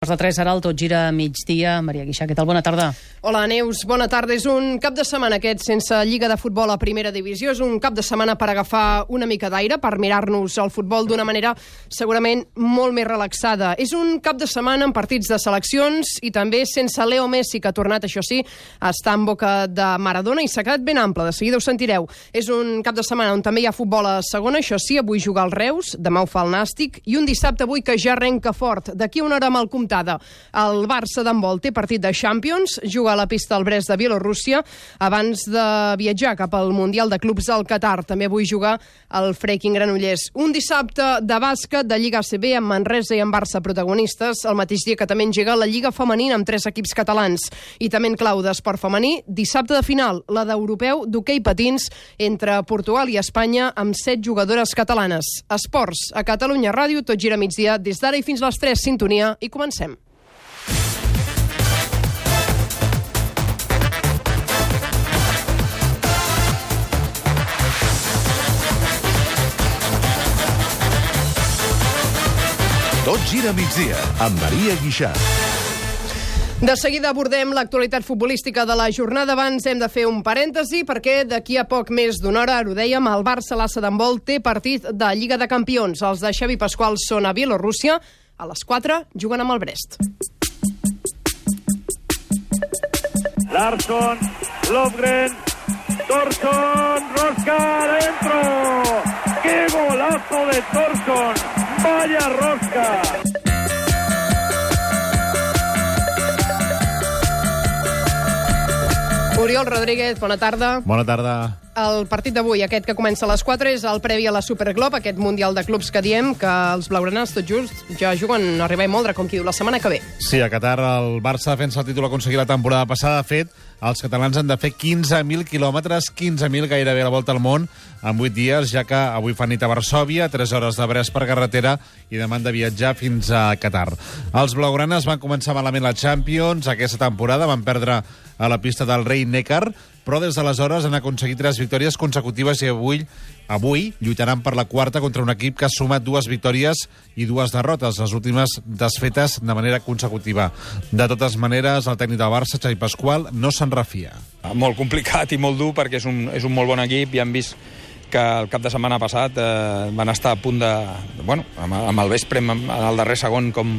de 3, ara el tot gira a migdia. Maria Guixà, què tal? Bona tarda. Hola, Neus. Bona tarda. És un cap de setmana aquest sense Lliga de Futbol a Primera Divisió. És un cap de setmana per agafar una mica d'aire, per mirar-nos el futbol d'una manera segurament molt més relaxada. És un cap de setmana amb partits de seleccions i també sense Leo Messi, que ha tornat, això sí, a estar en boca de Maradona i s'ha quedat ben ample. De seguida ho sentireu. És un cap de setmana on també hi ha futbol a segona, això sí, avui juga el Reus, demà ho fa el Nàstic, i un dissabte avui que ja arrenca fort. D'aquí una hora amb el comptada. El Barça d'handbol té partit de Champions, juga a la pista al Brest de Bielorússia abans de viatjar cap al Mundial de Clubs al Qatar. També avui jugar el Freaking Granollers. Un dissabte de bàsquet de Lliga ACB amb Manresa i amb Barça protagonistes, el mateix dia que també engega la Lliga Femenina amb tres equips catalans. I també en clau d'esport femení, dissabte de final, la d'europeu d'hoquei patins entre Portugal i Espanya amb set jugadores catalanes. Esports a Catalunya Ràdio, tot gira migdia, des d'ara i fins les 3, sintonia, i comencem. Tot gira a migdia amb Maria Guixà. De seguida abordem l'actualitat futbolística de la jornada. Abans hem de fer un parèntesi perquè d'aquí a poc més d'una hora, ara ho dèiem, el Barça l'Assa d'handbol té partit de Lliga de Campions. Els de Xavi Pasqual són a Bielorússia. A les 4 juguen amb el Brest. Larsson, Lofgren, Torsson, Rosca, adentro. ¡Qué golazo de Torsson! ¡Vaya Rosca! Oriol Rodríguez, bona tarda. Bona tarda. El partit d'avui, aquest que comença a les 4, és el previ a la Superglob, aquest Mundial de Clubs que diem, que els blaugranats tot just ja juguen a arribar i moldre, com qui diu, la setmana que ve. Sí, a Qatar el Barça defensa el títol aconseguit la temporada passada. De fet, els catalans han de fer 15.000 quilòmetres, 15.000 gairebé a la volta al món en 8 dies, ja que avui fan nit a Varsòvia, 3 hores de Brest per carretera i demà han de viatjar fins a Qatar. Els blaugranes van començar malament la Champions aquesta temporada, van perdre a la pista del Rei Neckar, però des d'aleshores han aconseguit tres victòries consecutives i avui avui lluitaran per la quarta contra un equip que ha sumat dues victòries i dues derrotes, les últimes desfetes de manera consecutiva. De totes maneres, el tècnic del Barça, Xavi Pasqual, no se'n refia. Molt complicat i molt dur perquè és un, és un molt bon equip i han vist que el cap de setmana passat eh, van estar a punt de... Bueno, amb, amb el vespre, en el darrer segon, com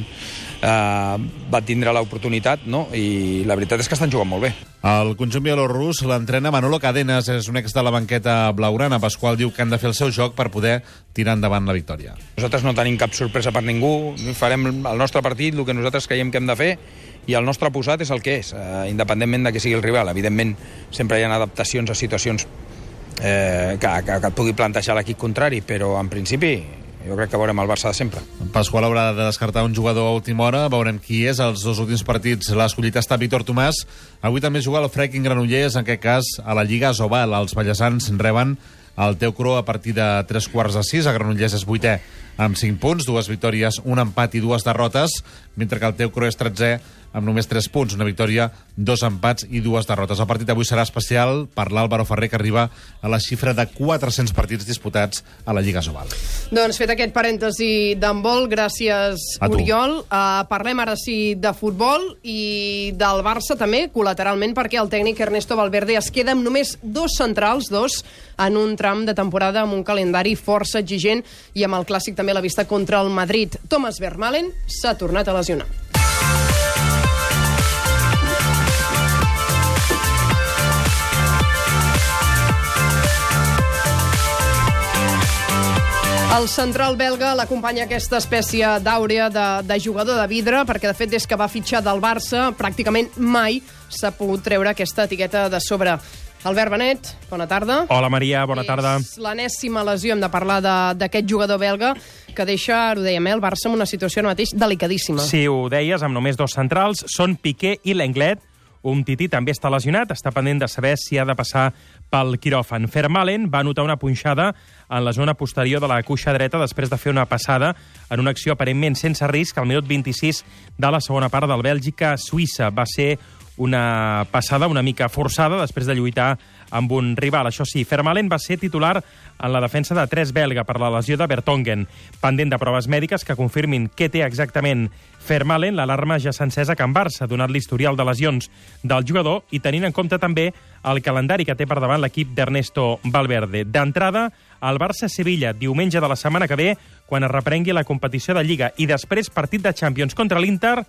eh, va tindre l'oportunitat, no? I la veritat és que estan jugant molt bé. El conjunt bielorrus l'entrena Manolo Cadenas, és un ex de la banqueta blaugrana. Pasqual diu que han de fer el seu joc per poder tirar endavant la victòria. Nosaltres no tenim cap sorpresa per ningú, farem el nostre partit, el que nosaltres creiem que hem de fer, i el nostre posat és el que és, eh, independentment de que sigui el rival. Evidentment, sempre hi ha adaptacions a situacions eh, que, que, que et pugui plantejar l'equip contrari, però en principi jo crec que veurem el Barça de sempre. Pasqual haurà de descartar un jugador a última hora, veurem qui és. Els dos últims partits l'ha escollit està Víctor Tomàs. Avui també juga el Freaking Granollers, en aquest cas a la Lliga Asobal. Els ballesans reben el Teu Cro a partir de tres quarts de sis. A Granollers és vuitè amb 5 punts, dues victòries, un empat i dues derrotes, mentre que el Teu Cro és 13 amb només 3 punts, una victòria, dos empats i dues derrotes. El partit avui serà especial per l'Àlvaro Ferrer, que arriba a la xifra de 400 partits disputats a la Lliga Sobal. Doncs fet aquest parèntesi d'handbol, gràcies, A tu. Oriol. Uh, parlem ara sí de futbol i del Barça també, col·lateralment, perquè el tècnic Ernesto Valverde es queda amb només dos centrals, dos, en un tram de temporada amb un calendari força exigent i amb el clàssic també a la vista contra el Madrid. Thomas Vermaelen s'ha tornat a lesionar. El central belga l'acompanya aquesta espècie d'àurea de, de jugador de vidre, perquè de fet des que va fitxar del Barça pràcticament mai s'ha pogut treure aquesta etiqueta de sobre. Albert Benet, bona tarda. Hola, Maria, bona tarda. És l'enèsima lesió, hem de parlar de- d'aquest jugador belga, que deixa, ho dèiem, eh, el Barça en una situació ara mateix delicadíssima. Si ho deies, amb només dos centrals, són Piqué i Lenglet. Un tití també està lesionat, està pendent de saber si ha de passar pel quiròfan. Fermalen va notar una punxada en la zona posterior de la cuixa dreta després de fer una passada en una acció aparentment sense risc al minut 26 de la segona part del Bèlgica-Suïssa. Va ser una passada una mica forçada després de lluitar amb un rival. Això sí, Fermalen va ser titular en la defensa de 3 belga per la lesió de Bertongen. Pendent de proves mèdiques que confirmin què té exactament Fermalen, l'alarma ja s'ha encès a Can Barça, donat l'historial de lesions del jugador i tenint en compte també el calendari que té per davant l'equip d'Ernesto Valverde. D'entrada, el Barça-Sevilla, diumenge de la setmana que ve, quan es reprengui la competició de Lliga, i després partit de Champions contra l'Inter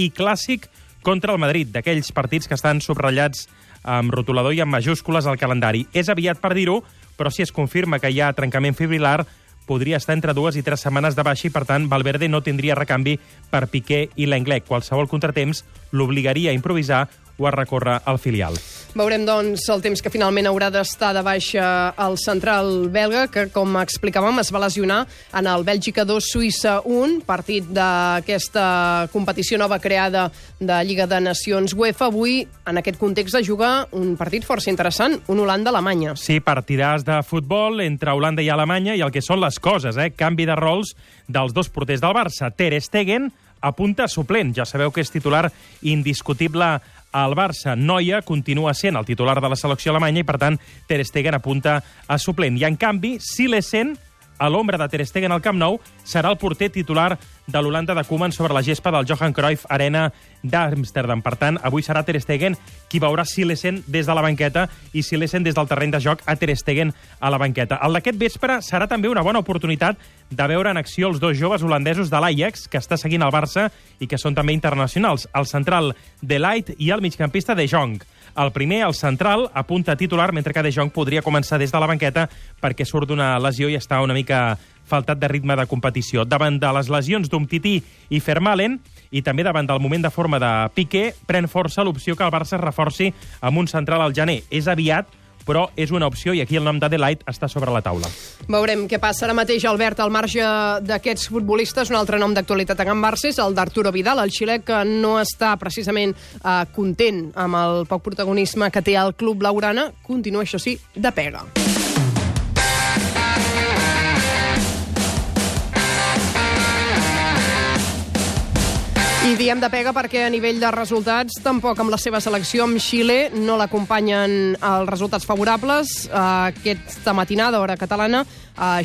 i clàssic contra el Madrid, d'aquells partits que estan subratllats amb rotulador i amb majúscules al calendari. És aviat per dir-ho, però si es confirma que hi ha trencament fibrilar, podria estar entre dues i tres setmanes de baixa i, per tant, Valverde no tindria recanvi per Piqué i l'Englet. Qualsevol contratemps l'obligaria a improvisar o a recórrer al filial. Veurem, doncs, el temps que finalment haurà d'estar de baixa el central belga, que, com explicàvem, es va lesionar en el Bèlgica 2, Suïssa 1, partit d'aquesta competició nova creada de Lliga de Nacions UEFA. Avui, en aquest context, de jugar un partit força interessant, un Holanda-Alemanya. Sí, partidars de futbol entre Holanda i Alemanya i el que són les coses, eh? Canvi de rols dels dos porters del Barça. Ter Stegen apunta suplent. Ja sabeu que és titular indiscutible al Barça. Noia continua sent el titular de la selecció alemanya i, per tant, Ter Stegen apunta a suplent. I, en canvi, Silesen, a l'ombra de Ter Stegen al Camp Nou, serà el porter titular de l'Holanda de Koeman sobre la gespa del Johan Cruyff Arena d'Amsterdam. Per tant, avui serà Ter Stegen qui veurà Silesen des de la banqueta i Silesen des del terreny de joc a Ter Stegen a la banqueta. El d'aquest vespre serà també una bona oportunitat de veure en acció els dos joves holandesos de l'Ajax, que està seguint el Barça i que són també internacionals, el central De Light i el migcampista De Jong. El primer, el central, apunta a titular, mentre que De Jong podria començar des de la banqueta perquè surt d'una lesió i està una mica faltat de ritme de competició. Davant de les lesions d'Umtiti i Fermalen, i també davant del moment de forma de Piqué, pren força l'opció que el Barça es reforci amb un central al gener. És aviat, però és una opció i aquí el nom d'Adelaide està sobre la taula. Veurem què passa ara mateix, Albert, al marge d'aquests futbolistes. Un altre nom d'actualitat a Can Barça és el d'Arturo Vidal, el xilè que no està precisament eh, content amb el poc protagonisme que té el club laurana. Continua, això sí, de pega. I diem de pega perquè a nivell de resultats, tampoc amb la seva selecció amb Xile no l'acompanyen els resultats favorables. Aquesta matinada, hora catalana,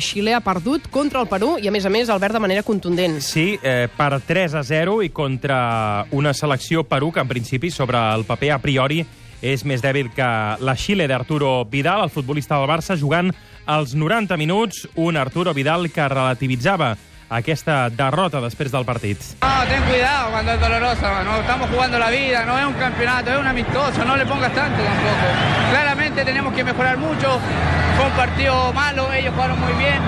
Xile ha perdut contra el Perú i, a més a més, Albert de manera contundent. Sí, eh, per 3 a 0 i contra una selecció Perú que, en principi, sobre el paper a priori, és més dèbil que la Xile d'Arturo Vidal, el futbolista del Barça, jugant als 90 minuts, un Arturo Vidal que relativitzava aquesta derrota després del partit. No, ten cuidado cuando es dolorosa, no estamos jugando la vida, no es un campeonato, es un amistoso, no le pongas tanto tampoco. Claramente tenemos que mejorar mucho, fue un partido malo, ellos jugaron muy bien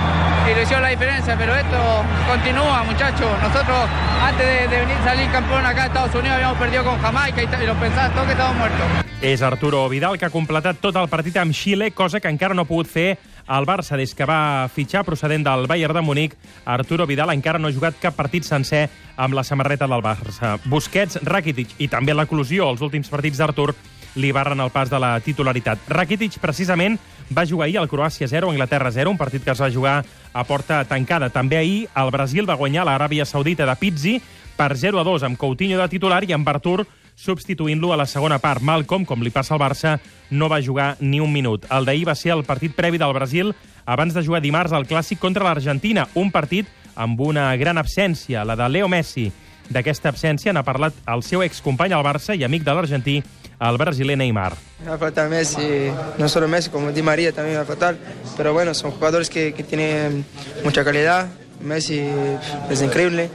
y lo hicieron la diferencia, pero esto continúa, muchachos. Nosotros, antes de, de venir a salir campeón acá a Estados Unidos, habíamos perdido con Jamaica y, y lo pensaban todos que estábamos muertos. És Arturo Vidal, que ha completat tot el partit amb Xile, cosa que encara no ha pogut fer el Barça des que va fitxar procedent del Bayern de Múnich. Arturo Vidal encara no ha jugat cap partit sencer amb la samarreta del Barça. Busquets, Rakitic i també l'eclusió als últims partits d'Artur li barren el pas de la titularitat. Rakitic, precisament, va jugar ahir al Croàcia 0, Anglaterra 0, un partit que es va jugar a porta tancada. També ahir el Brasil va guanyar l'Aràbia Saudita de Pizzi per 0 a 2 amb Coutinho de titular i amb Artur substituint-lo a la segona part. Malcom, com li passa al Barça, no va jugar ni un minut. El d'ahir va ser el partit previ del Brasil abans de jugar dimarts al Clàssic contra l'Argentina, un partit amb una gran absència, la de Leo Messi. D'aquesta absència n'ha parlat el seu excompany al Barça i amic de l'argentí, el brasiler Neymar. Va a faltar Messi, no solo Messi, como Di María también va faltar, pero bueno, son jugadores que, que tienen mucha calidad. Messi es increíble.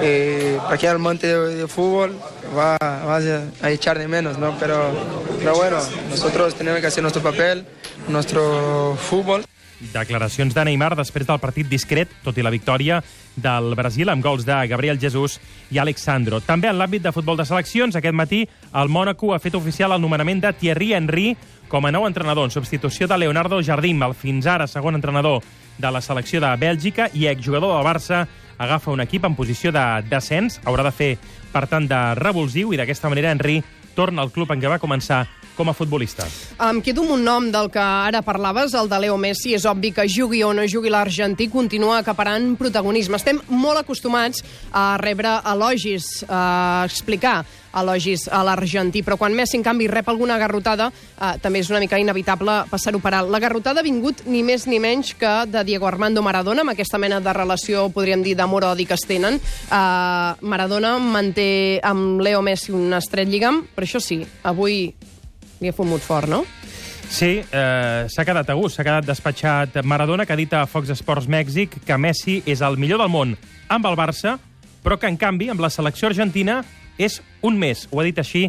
Eh, aquí al monte de, fútbol va, va, a echar de menos, ¿no? Pero, pero bueno, nosotros tenemos que hacer nuestro papel, nuestro fútbol. Declaracions de Neymar després del partit discret, tot i la victòria del Brasil amb gols de Gabriel Jesús i Alexandro. També en l'àmbit de futbol de seleccions, aquest matí el Mònaco ha fet oficial el nomenament de Thierry Henry com a nou entrenador en substitució de Leonardo Jardim, el fins ara segon entrenador de la selecció de Bèlgica i exjugador del Barça, agafa un equip en posició de descens, haurà de fer, per tant, de revulsiu i d'aquesta manera Henry torna al club en què va començar com a futbolista. Em quedo amb un nom del que ara parlaves, el de Leo Messi. És obvi que jugui o no jugui l'argentí, continua acaparant protagonisme. Estem molt acostumats a rebre elogis, a explicar elogis a l'argentí, però quan Messi, en canvi, rep alguna garrotada, eh, també és una mica inevitable passar-ho per alt. La garrotada ha vingut ni més ni menys que de Diego Armando Maradona, amb aquesta mena de relació, podríem dir, d'amor-odi que es tenen. Eh, Maradona manté amb Leo Messi un estret lligam, però això sí, avui li ha fumut fort, no? Sí, eh, s'ha quedat a gust, s'ha quedat despatxat Maradona, que ha dit a Fox Sports Mèxic que Messi és el millor del món amb el Barça, però que, en canvi, amb la selecció argentina és un mes. Ho ha dit així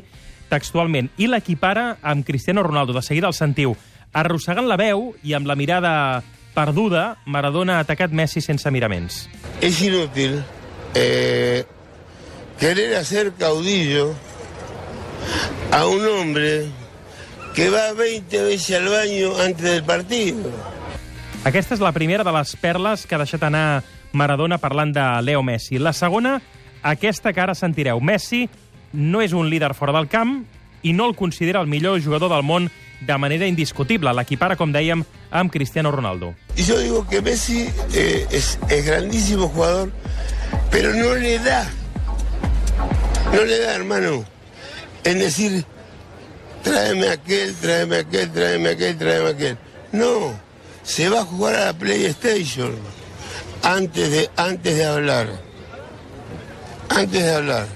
textualment. I l'equipara amb Cristiano Ronaldo. De seguida el sentiu. Arrossegant la veu i amb la mirada perduda, Maradona ha atacat Messi sense miraments. Es inútil eh, querer hacer caudillo a un hombre que va 20 veces al baño antes del partido. Aquesta és la primera de les perles que ha deixat anar Maradona parlant de Leo Messi. La segona, aquesta que ara sentireu. Messi no és un líder fora del camp i no el considera el millor jugador del món de manera indiscutible. L'equipara, com dèiem, amb Cristiano Ronaldo. Y yo digo que Messi eh, es, es grandísimo jugador, pero no le da. No le da, hermano. En decir, tráeme aquel, tráeme aquel, tráeme aquel, tráeme aquel. No, se va a jugar a la PlayStation antes de, antes de hablar. Antes de hablar.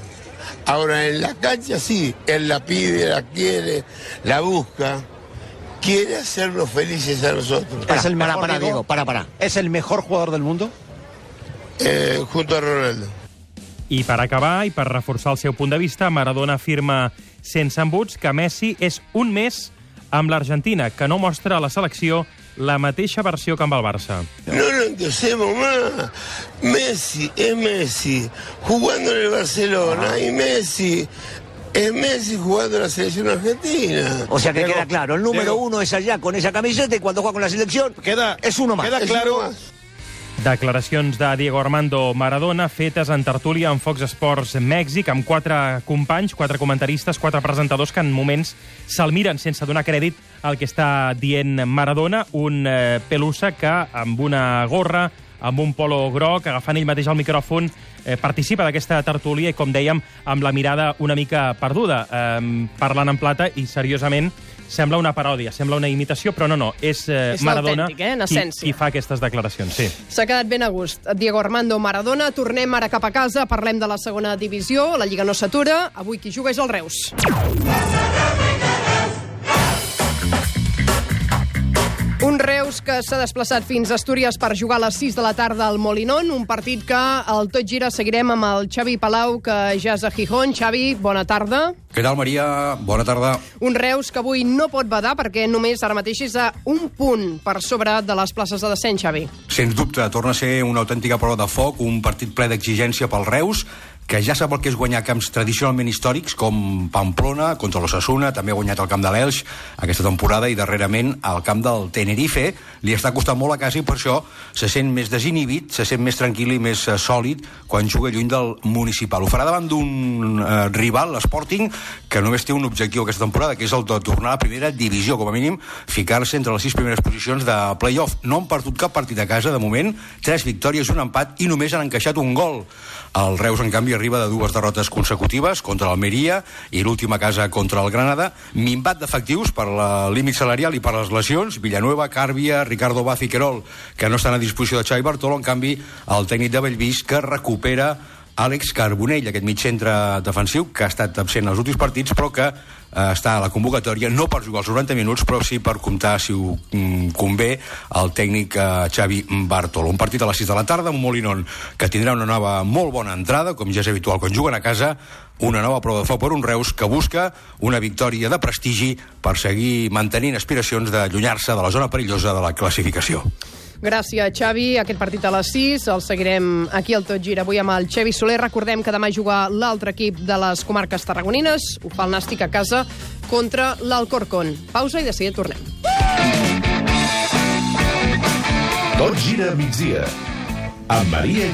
Ahora en la cancha sí, él la pide, la quiere, la busca. Quiere hacernos felices a nosotros. Es el mejor, para, Diego, para, para. ¿Es el mejor jugador del mundo? Eh, junto a Ronaldo. I per acabar, i per reforçar el seu punt de vista, Maradona afirma sense embuts que Messi és un més amb l'Argentina, que no mostra a la selecció la mateixa versió que amb el Barça. No lo entusiasmo más. Messi es Messi jugando en el Barcelona y Messi es Messi jugando en la selección argentina. O sea que queda claro, el número uno es allá con esa camiseta y cuando juega con la selección Queda, es uno más. queda Es claro... Declaracions de Diego Armando Maradona fetes en tertúlia en Fox Sports Mèxic amb quatre companys, quatre comentaristes, quatre presentadors que en moments se'l miren sense donar crèdit al que està dient Maradona, un eh, pelusa que amb una gorra, amb un polo groc, agafant ell mateix el micròfon, eh, participa d'aquesta tertúlia i, com dèiem, amb la mirada una mica perduda, eh, parlant en plata i, seriosament, sembla una paròdia, sembla una imitació, però no, no, és, eh, És Maradona eh, en qui, qui fa aquestes declaracions, sí. S'ha quedat ben a gust. Diego Armando Maradona. Tornem ara cap a casa, parlem de la segona divisió. La Lliga no s'atura. Avui qui juga és el Reus. Un Reus que s'ha desplaçat fins a Astúries per jugar a les 6 de la tarda al Molinón, un partit que al Tot Gira seguirem amb el Xavi Palau, que ja és a Gijón. Xavi, bona tarda. Què tal, Maria? Bona tarda. Un Reus que avui no pot badar perquè només ara mateix és a un punt per sobre de les places de descens, Xavi. Sens dubte, torna a ser una autèntica prova de foc, un partit ple d'exigència pel Reus, que ja sap el que és guanyar camps tradicionalment històrics com Pamplona, contra l'Ossassuna, també ha guanyat el camp de l'Elx aquesta temporada i darrerament al camp del Tenerife. Li està costant molt a casa i per això se sent més desinhibit, se sent més tranquil i més eh, sòlid quan juga lluny del municipal. Ho farà davant d'un eh, rival, l'Sporting, que només té un objectiu aquesta temporada, que és el de tornar a la primera divisió, com a mínim ficar-se entre les sis primeres posicions de playoff. No han perdut cap partit a casa, de moment, tres victòries, un empat i només han encaixat un gol. El Reus, en canvi, arriba de dues derrotes consecutives contra l'Almeria i l'última casa contra el Granada, minvat d'efectius per la límit salarial i per les lesions, Villanueva, Càrbia, Ricardo Baz i Querol, que no estan a disposició de Xavi Bartolo, en canvi, el tècnic de Bellvís, que recupera Àlex Carbonell, aquest mig centre defensiu, que ha estat absent els últims partits, però que eh, està a la convocatòria, no per jugar els 90 minuts, però sí per comptar, si ho mm, convé, el tècnic eh, Xavi Bartolo. Un partit a les 6 de la tarda, un Molinón que tindrà una nova, molt bona entrada, com ja és habitual quan juguen a casa, una nova prova de foc per un Reus que busca una victòria de prestigi per seguir mantenint aspiracions d'allunyar-se de la zona perillosa de la classificació. Gràcies, Xavi. Aquest partit a les 6 el seguirem aquí al Tot Gira. Avui amb el Xavi Soler. Recordem que demà juga l'altre equip de les comarques tarragonines. Ho fa el Nàstic a casa contra l'Alcorcón. Pausa i de seguida tornem. Tot gira migdia. Amb Maria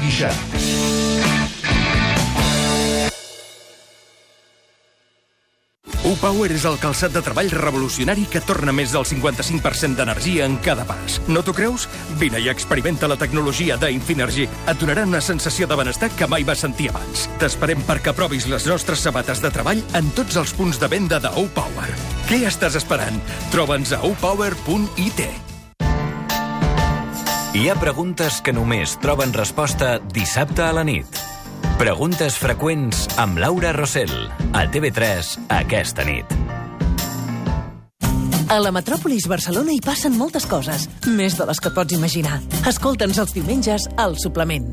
Guixà. U-Power és el calçat de treball revolucionari que torna més del 55% d'energia en cada pas. No t'ho creus? Vine i experimenta la tecnologia d'Infinergy. Et donarà una sensació de benestar que mai vas sentir abans. T'esperem perquè provis les nostres sabates de treball en tots els punts de venda de U-Power. Què estàs esperant? Troba'ns a upower.it. Hi ha preguntes que només troben resposta dissabte a la nit. Preguntes freqüents amb Laura Rossell, al TV3, aquesta nit. A la metròpolis Barcelona hi passen moltes coses, més de les que pots imaginar. Escolta'ns els diumenges al suplement.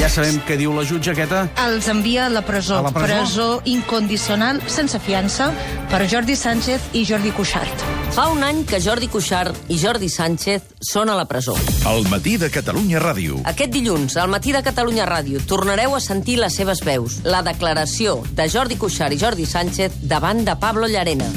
Ja sabem què diu la jutjaqueta. Els envia a la presó. A la presó? presó incondicional, sense fiança, per Jordi Sánchez i Jordi Cuixart. Fa un any que Jordi Cuixart i Jordi Sánchez són a la presó. El matí de Catalunya Ràdio. Aquest dilluns, al matí de Catalunya Ràdio, tornareu a sentir les seves veus, la declaració de Jordi Cuixart i Jordi Sánchez davant de Pablo Llarena.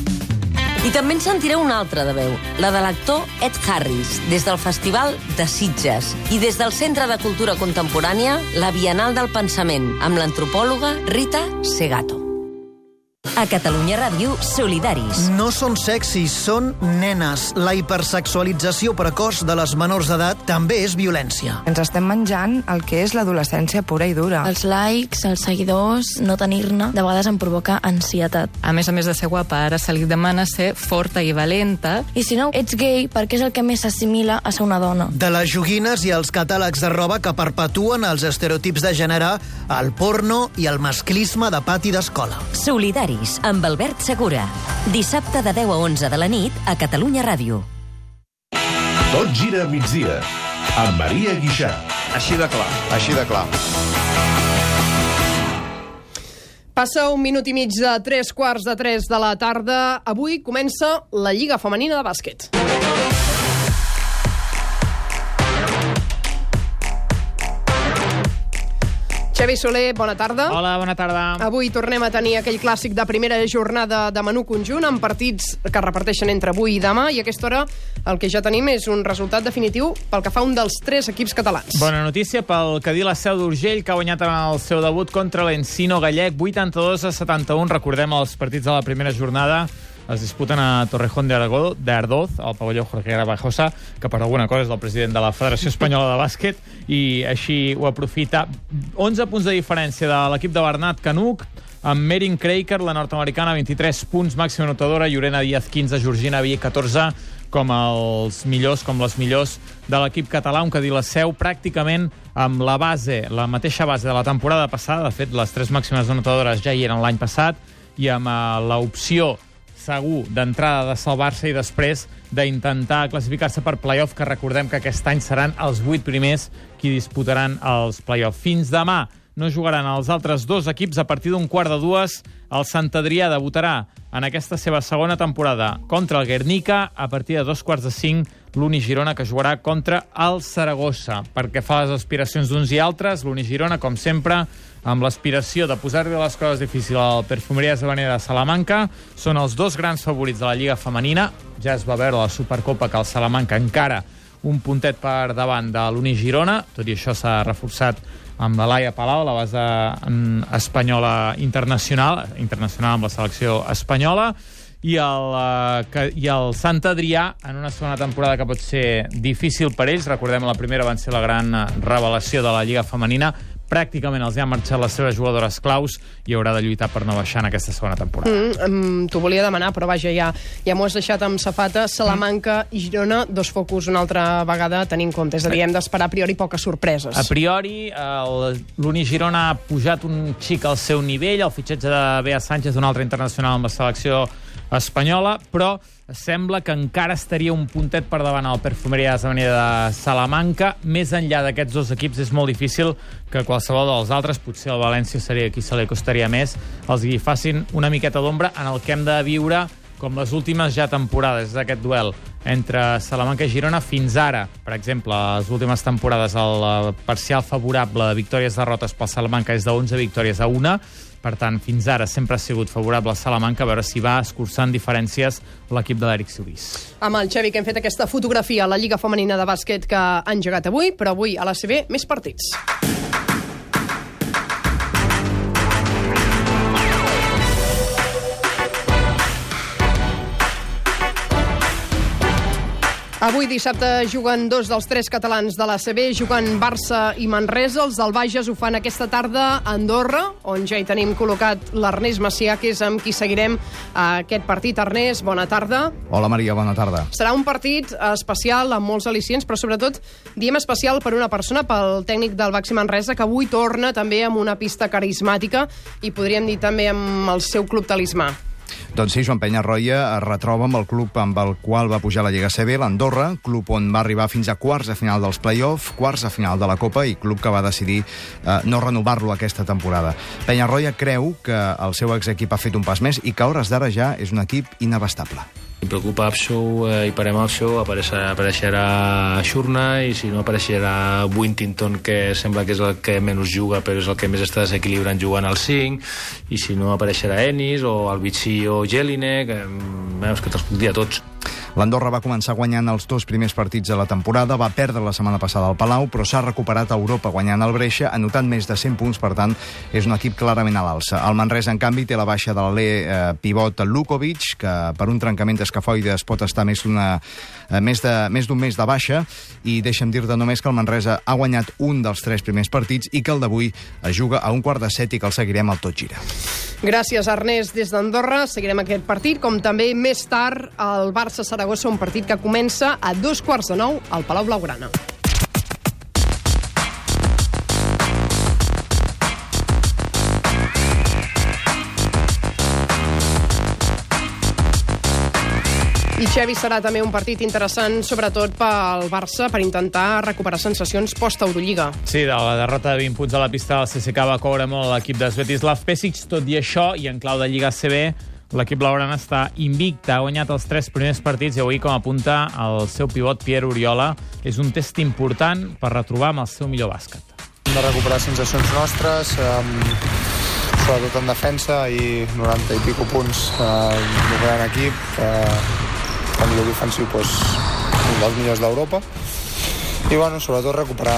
I també en sentireu una altra de veu, la de l'actor Ed Harris, des del Festival de Sitges i des del Centre de Cultura Contemporània, la Bienal del Pensament, amb l'antropòloga Rita Segato. A Catalunya Ràdio, solidaris. No són sexis, són nenes. La hipersexualització precoç de les menors d'edat també és violència. Ens estem menjant el que és l'adolescència pura i dura. Els likes, els seguidors, no tenir-ne, de vegades em provoca ansietat. A més a més de ser guapa, ara se li demana ser forta i valenta. I si no ets gay, perquè és el que més s'assimila a ser una dona. De les joguines i els catàlegs de roba que perpetuen els estereotips de gènere, el porno i el masclisme de pati d'escola. Solidaris, amb Albert Segura. Dissabte de 10 a 11 de la nit a Catalunya Ràdio. Tot gira a migdia. Amb Maria Guixà. Així de clar. Així de clar. Passa un minut i mig de tres quarts de tres de la tarda. Avui comença la Lliga Femenina de Bàsquet. Xavi Soler, bona tarda. Hola, bona tarda. Avui tornem a tenir aquell clàssic de primera jornada de menú conjunt amb partits que reparteixen entre avui i demà i a aquesta hora el que ja tenim és un resultat definitiu pel que fa un dels tres equips catalans. Bona notícia pel que dir la Seu d'Urgell, que ha guanyat en el seu debut contra l'Encino Gallec, 82 a 71. Recordem els partits de la primera jornada es disputen a Torrejón de Aragó, d'Ardoz, al pavelló Jorge Garbajosa, que per alguna cosa és el president de la Federació Espanyola de Bàsquet, i així ho aprofita. 11 punts de diferència de l'equip de Bernat Canuc, amb Merin Kraker, la nord-americana, 23 punts, màxima notadora, Llorena Díaz, 15, Georgina Vier, 14, com els millors, com les millors de l'equip català, un que la seu pràcticament amb la base, la mateixa base de la temporada passada, de fet, les tres màximes anotadores ja hi eren l'any passat, i amb uh, l'opció segur d'entrada de salvar-se i després d'intentar classificar-se per playoff, que recordem que aquest any seran els vuit primers qui disputaran els playoff. Fins demà no jugaran els altres dos equips a partir d'un quart de dues. El Sant Adrià debutarà en aquesta seva segona temporada contra el Guernica a partir de dos quarts de cinc l'Uni Girona, que jugarà contra el Saragossa. Perquè fa les aspiracions d'uns i altres, l'Uni Girona, com sempre, amb l'aspiració de posar-li les coses difícils al Perfumeria Sabanera de Salamanca. Són els dos grans favorits de la Lliga Femenina. Ja es va veure la Supercopa que el Salamanca encara un puntet per davant de l'Uni Girona. Tot i això s'ha reforçat amb la Laia Palau, la base mm, espanyola internacional, internacional amb la selecció espanyola, i el, uh, que, i el Sant Adrià en una segona temporada que pot ser difícil per ells. Recordem, la primera van ser la gran eh, revelació de la Lliga Femenina. Pràcticament els han marxat les seves jugadores claus i haurà de lluitar per no baixar en aquesta segona temporada. Mm, um, T'ho volia demanar, però vaja, ja, ja m'ho has deixat amb safata. Salamanca i Girona, dos focus una altra vegada a tenir en compte. És a dir, hem d'esperar a priori poques sorpreses. A priori, l'Uni Girona ha pujat un xic al seu nivell, el fitxatge de Bea Sánchez, un altre internacional amb la selecció espanyola, però sembla que encara estaria un puntet per davant al Perfumeria Avenida de Salamanca. Més enllà d'aquests dos equips és molt difícil que qualsevol dels altres, potser el València seria qui se li costaria més, els hi facin una miqueta d'ombra en el que hem de viure com les últimes ja temporades d'aquest duel entre Salamanca i Girona fins ara. Per exemple, les últimes temporades el parcial favorable de victòries-derrotes pel Salamanca és de 11 victòries a 1, per tant, fins ara sempre ha sigut favorable a Salamanca, a veure si va escurçant diferències l'equip de l'Eric Solís. Amb el Xevi, que hem fet aquesta fotografia a la Lliga Femenina de Bàsquet que ha engegat avui, però avui a la CB més partits. Avui dissabte juguen dos dels tres catalans de la CB, juguen Barça i Manresa. Els del Bages ho fan aquesta tarda a Andorra, on ja hi tenim col·locat l'Ernest Macià, que és amb qui seguirem aquest partit. Ernest, bona tarda. Hola, Maria, bona tarda. Serà un partit especial amb molts al·licients, però sobretot diem especial per una persona, pel tècnic del Baxi Manresa, que avui torna també amb una pista carismàtica i podríem dir també amb el seu club talismà. Doncs sí, Joan Penyarroia es retroba amb el club amb el qual va pujar la Lliga CB, l'Andorra, club on va arribar fins a quarts de final dels play-off, quarts de final de la Copa i club que va decidir eh, no renovar-lo aquesta temporada. Penyarroia creu que el seu exequip ha fet un pas més i que a hores d'ara ja és un equip inabastable. Em preocupa Apsou eh, i parem Apsou, apareixerà, apareixerà Xurna i si no apareixerà Wintington, que sembla que és el que menys juga però és el que més està desequilibrant jugant al 5 i si no apareixerà Ennis o el Vichy o Jelinek, eh, veus que te'ls puc dir a tots. L'Andorra va començar guanyant els dos primers partits de la temporada, va perdre la setmana passada al Palau, però s'ha recuperat a Europa guanyant el Breixa, anotant més de 100 punts, per tant, és un equip clarament a l'alça. El Manresa, en canvi, té la baixa de l'alè eh, pivot Lukovic, que per un trencament d'escafoides pot estar més d'una eh, més d'un més mes de baixa, i deixa'm dir-te només que el Manresa ha guanyat un dels tres primers partits i que el d'avui es juga a un quart de set i que el seguirem al tot gira. Gràcies, Ernest. Des d'Andorra seguirem aquest partit, com també més tard el Barça Saragossa, un partit que comença a dos quarts de nou al Palau Blaugrana. I Xevi serà també un partit interessant, sobretot pel Barça, per intentar recuperar sensacions post-Eurolliga. Sí, de la derrota de 20 punts a la pista del CSK va coure molt l'equip de Svetislav Pesic, tot i això, i en clau de Lliga CB, l'equip blaugrana està invicta, ha guanyat els tres primers partits i avui, com apunta el seu pivot Pierre Oriola, és un test important per retrobar amb el seu millor bàsquet. Hem de recuperar sensacions nostres, um, sobretot en defensa, i 90 i pico punts eh, d'un gran equip, eh, a nivell ofensiu doncs, un dels millors d'Europa i bueno, sobretot recuperar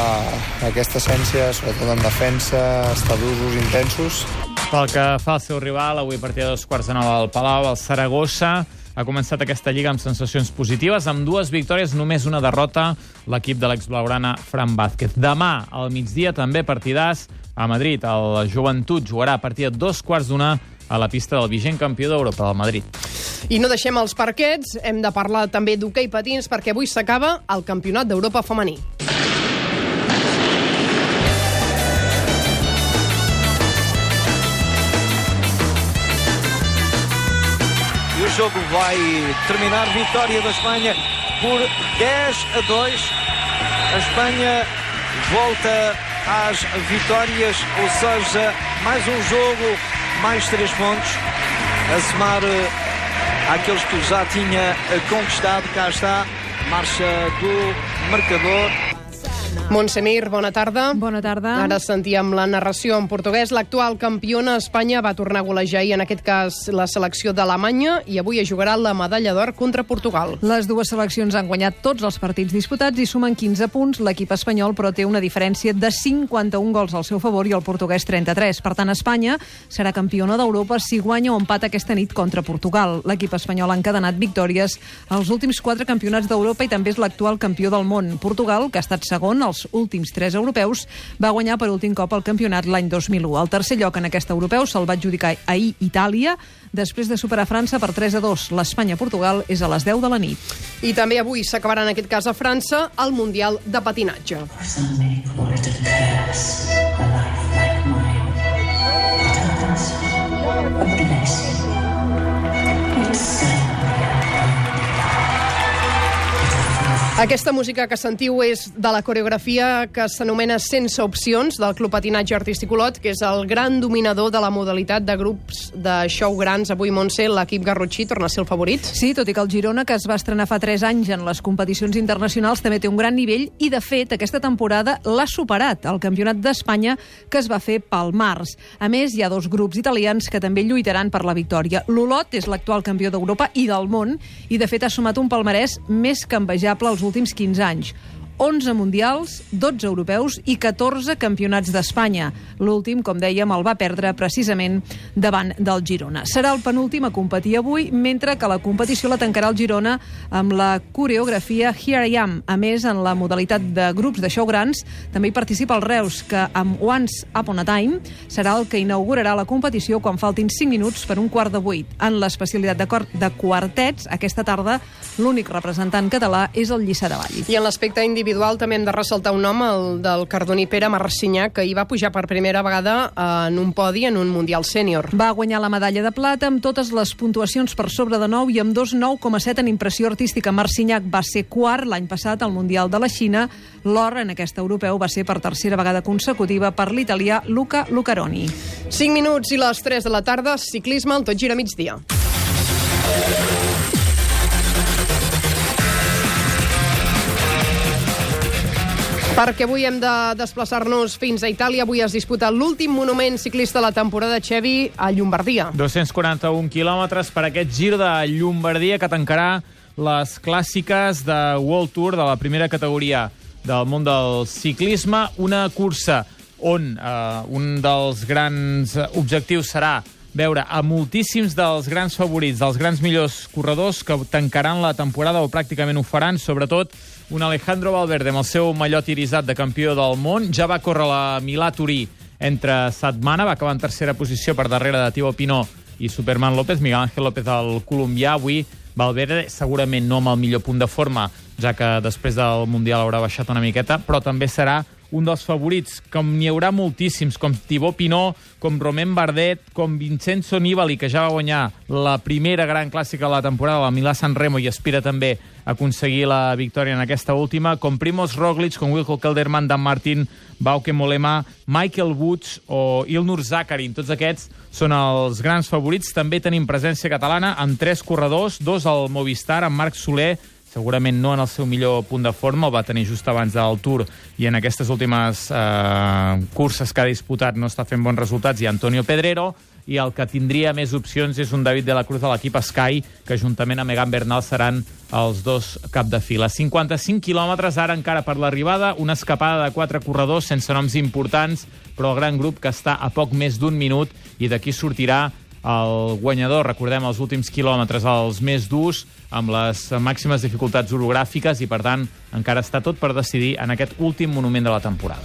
aquesta essència, sobretot en defensa, estar intensos. Pel que fa al seu rival, avui a partir de dos quarts de nou al Palau, el Saragossa ha començat aquesta lliga amb sensacions positives, amb dues victòries, només una derrota, l'equip de l'ex-blaugrana Fran Vázquez. Demà, al migdia, també partidars a Madrid. El Joventut jugarà a partir de dos quarts d'una a la pista del vigent campió d'Europa, del Madrid. I no deixem els parquets, hem de parlar també d'hoquei patins, perquè avui s'acaba el Campionat d'Europa femení. Jogo vai terminar vitória da Espanha por 10 a 2. A Espanha volta às vitórias, ou seja, mais um jogo, mais três pontos, a somar àqueles que já tinha conquistado. Cá está, marxa do marcador. Montsemir, bona tarda. Bona tarda. Ara sentíem la narració en portuguès. L'actual campiona Espanya va tornar a golejar i en aquest cas la selecció d'Alemanya i avui es jugarà la medalla d'or contra Portugal. Les dues seleccions han guanyat tots els partits disputats i sumen 15 punts. L'equip espanyol, però, té una diferència de 51 gols al seu favor i el portuguès 33. Per tant, Espanya serà campiona d'Europa si guanya o empata aquesta nit contra Portugal. L'equip espanyol ha encadenat victòries als últims quatre campionats d'Europa i també és l'actual campió del món. Portugal, que ha estat segon als últims tres europeus, va guanyar per últim cop el campionat l'any 2001. El tercer lloc en aquest europeu se'l va adjudicar ahir Itàlia, després de superar França per 3 a 2. L'Espanya-Portugal és a les 10 de la nit. I també avui s'acabarà en aquest cas a França el Mundial de Patinatge. Aquesta música que sentiu és de la coreografia que s'anomena Sense opcions, del Club Patinatge Artístic Olot, que és el gran dominador de la modalitat de grups de show grans. Avui, Montse, l'equip Garrotxí torna a ser el favorit. Sí, tot i que el Girona, que es va estrenar fa 3 anys en les competicions internacionals, també té un gran nivell i, de fet, aquesta temporada l'ha superat, el Campionat d'Espanya que es va fer pel març. A més, hi ha dos grups italians que també lluitaran per la victòria. L'Olot és l'actual campió d'Europa i del món i, de fet, ha sumat un palmarès més que envejable als últims 15 anys. 11 mundials, 12 europeus i 14 campionats d'Espanya. L'últim, com dèiem, el va perdre precisament davant del Girona. Serà el penúltim a competir avui, mentre que la competició la tancarà el Girona amb la coreografia Here I Am. A més, en la modalitat de grups de show grans, també hi participa el Reus, que amb Once Upon a Time serà el que inaugurarà la competició quan faltin 5 minuts per un quart de vuit. En l'especialitat de, de quartets, aquesta tarda l'únic representant català és el Lliçà de Vall. I en l'aspecte individual també hem de ressaltar un nom, el del cardoní Pere Marcinyac, que hi va pujar per primera vegada en un podi en un Mundial Sènior. Va guanyar la medalla de plata amb totes les puntuacions per sobre de 9 i amb 2 9,7 en impressió artística. Marcinyac va ser quart l'any passat al Mundial de la Xina. L'or en aquest europeu va ser per tercera vegada consecutiva per l'italià Luca Lucaroni. 5 minuts i les 3 de la tarda, ciclisme, el tot gira migdia. Perquè avui hem de desplaçar-nos fins a Itàlia. Avui es disputa l'últim monument ciclista de la temporada Xevi a Llombardia. 241 quilòmetres per aquest gir de Llombardia que tancarà les clàssiques de World Tour de la primera categoria del món del ciclisme. Una cursa on eh, un dels grans objectius serà veure a moltíssims dels grans favorits, dels grans millors corredors que tancaran la temporada o pràcticament ho faran, sobretot un Alejandro Valverde amb el seu mallot irisat de campió del món. Ja va córrer la Milà-Turí entre setmana, va acabar en tercera posició per darrere de Thibaut Pinot i Superman López, Miguel Ángel López el colombià. Avui Valverde segurament no amb el millor punt de forma, ja que després del Mundial haurà baixat una miqueta, però també serà un dels favorits, com n'hi haurà moltíssims, com Thibaut Pinot, com Romain Bardet, com Vincenzo Nibali, que ja va guanyar la primera gran clàssica de la temporada, la Milà-San Remo, i aspira també a aconseguir la victòria en aquesta última, com Primoz Roglic, com Wilco Kelderman, Dan Martin, Bauke Molema, Michael Woods o Ilnur Zakarin. Tots aquests són els grans favorits. També tenim presència catalana amb tres corredors, dos al Movistar, amb Marc Soler, segurament no en el seu millor punt de forma, el va tenir just abans del Tour i en aquestes últimes eh, curses que ha disputat no està fent bons resultats, i Antonio Pedrero, i el que tindria més opcions és un David de la Cruz de l'equip Sky, que juntament amb Egan Bernal seran els dos cap de fila. 55 quilòmetres ara encara per l'arribada, una escapada de quatre corredors sense noms importants, però el gran grup que està a poc més d'un minut i d'aquí sortirà el guanyador, recordem, els últims quilòmetres, els més durs, amb les màximes dificultats orogràfiques i, per tant, encara està tot per decidir en aquest últim monument de la temporada.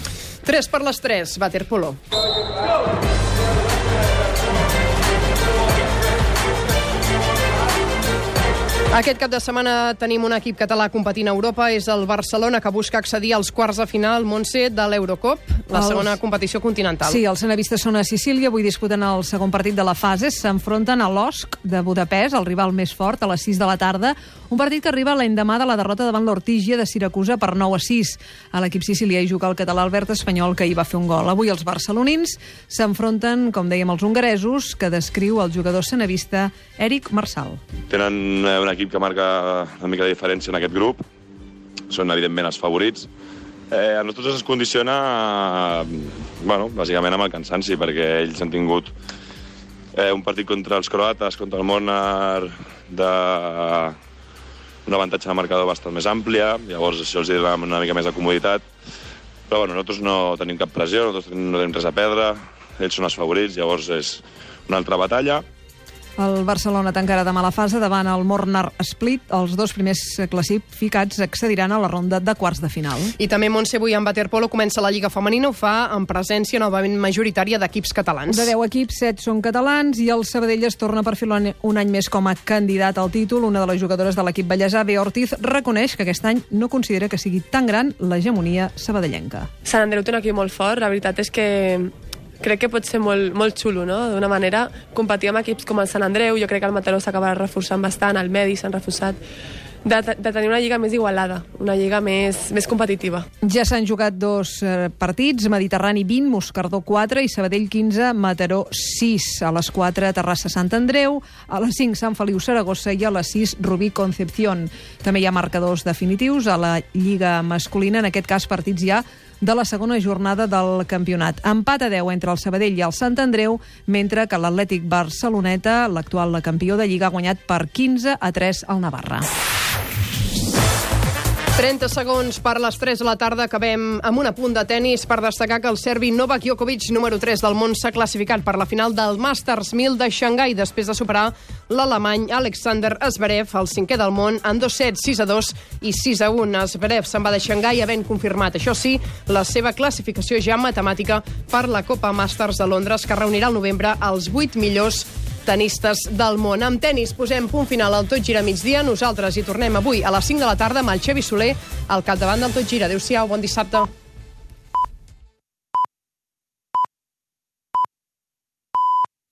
3 per les 3, Waterpolo. Aquest cap de setmana tenim un equip català competint a Europa, és el Barcelona, que busca accedir als quarts de final, Montse, de l'Eurocop, la els... segona competició continental. Sí, els anavistes són a Sicília, avui disputen el segon partit de la fase, s'enfronten a l'Osc de Budapest, el rival més fort, a les 6 de la tarda, un partit que arriba l'endemà de la derrota davant l'Ortígia de Siracusa per 9 a 6. A l'equip sicilià hi juga el català Albert Espanyol, que hi va fer un gol. Avui els barcelonins s'enfronten, com dèiem, els hongaresos, que descriu el jugador senavista Eric Marsal. Tenen un equip que marca una mica de diferència en aquest grup. Són, evidentment, els favorits. Eh, a nosaltres ens condiciona, bueno, bàsicament amb el cansanci, perquè ells han tingut eh, un partit contra els croates, contra el Monar, de un avantatge de marcador bastant més àmplia, llavors això els donarà una mica més de comoditat. Però bueno, nosaltres no tenim cap pressió, nosaltres no tenim res a perdre, ells són els favorits, llavors és una altra batalla. El Barcelona tancarà demà la fase davant el Mornar Split. Els dos primers classificats accediran a la ronda de quarts de final. I també Montse avui en Waterpolo comença la Lliga Femenina, ho fa en presència novament majoritària d'equips catalans. De 10 equips, 7 són catalans i el Sabadell es torna a perfilar un any més com a candidat al títol. Una de les jugadores de l'equip ballesà, Bea Ortiz, reconeix que aquest any no considera que sigui tan gran l'hegemonia sabadellenca. Sant Andreu té un equip molt fort, la veritat és que crec que pot ser molt, molt xulo, no? D'una manera, competir amb equips com el Sant Andreu, jo crec que el Mataró s'acabarà reforçant bastant, el Medi s'han reforçat, de, de tenir una lliga més igualada, una lliga més, més competitiva. Ja s'han jugat dos eh, partits, Mediterrani 20, Moscardó 4 i Sabadell 15, Mataró 6. A les 4, Terrassa Sant Andreu, a les 5, Sant Feliu Saragossa i a les 6, Rubí Concepción. També hi ha marcadors definitius a la Lliga masculina, en aquest cas partits ja de la segona jornada del campionat. Empat a 10 entre el Sabadell i el Sant Andreu, mentre que l'Atlètic Barceloneta, l'actual campió de Lliga, ha guanyat per 15 a 3 al Navarra. 30 segons per les 3 de la tarda. Acabem amb un apunt de tennis per destacar que el serbi Novak Djokovic, número 3 del món, s'ha classificat per la final del Masters 1000 de Xangai després de superar l'alemany Alexander Zverev, el cinquè del món, en dos sets, 6 a 2 i 6 a 1. Zverev se'n va de Xangai havent confirmat, això sí, la seva classificació ja matemàtica per la Copa Masters de Londres, que reunirà al novembre els 8 millors tenistes del món. Amb tennis posem punt final al Tot Gira migdia. Nosaltres hi tornem avui a les 5 de la tarda amb el Xevi Soler al capdavant del Tot Gira. Adéu-siau, bon dissabte.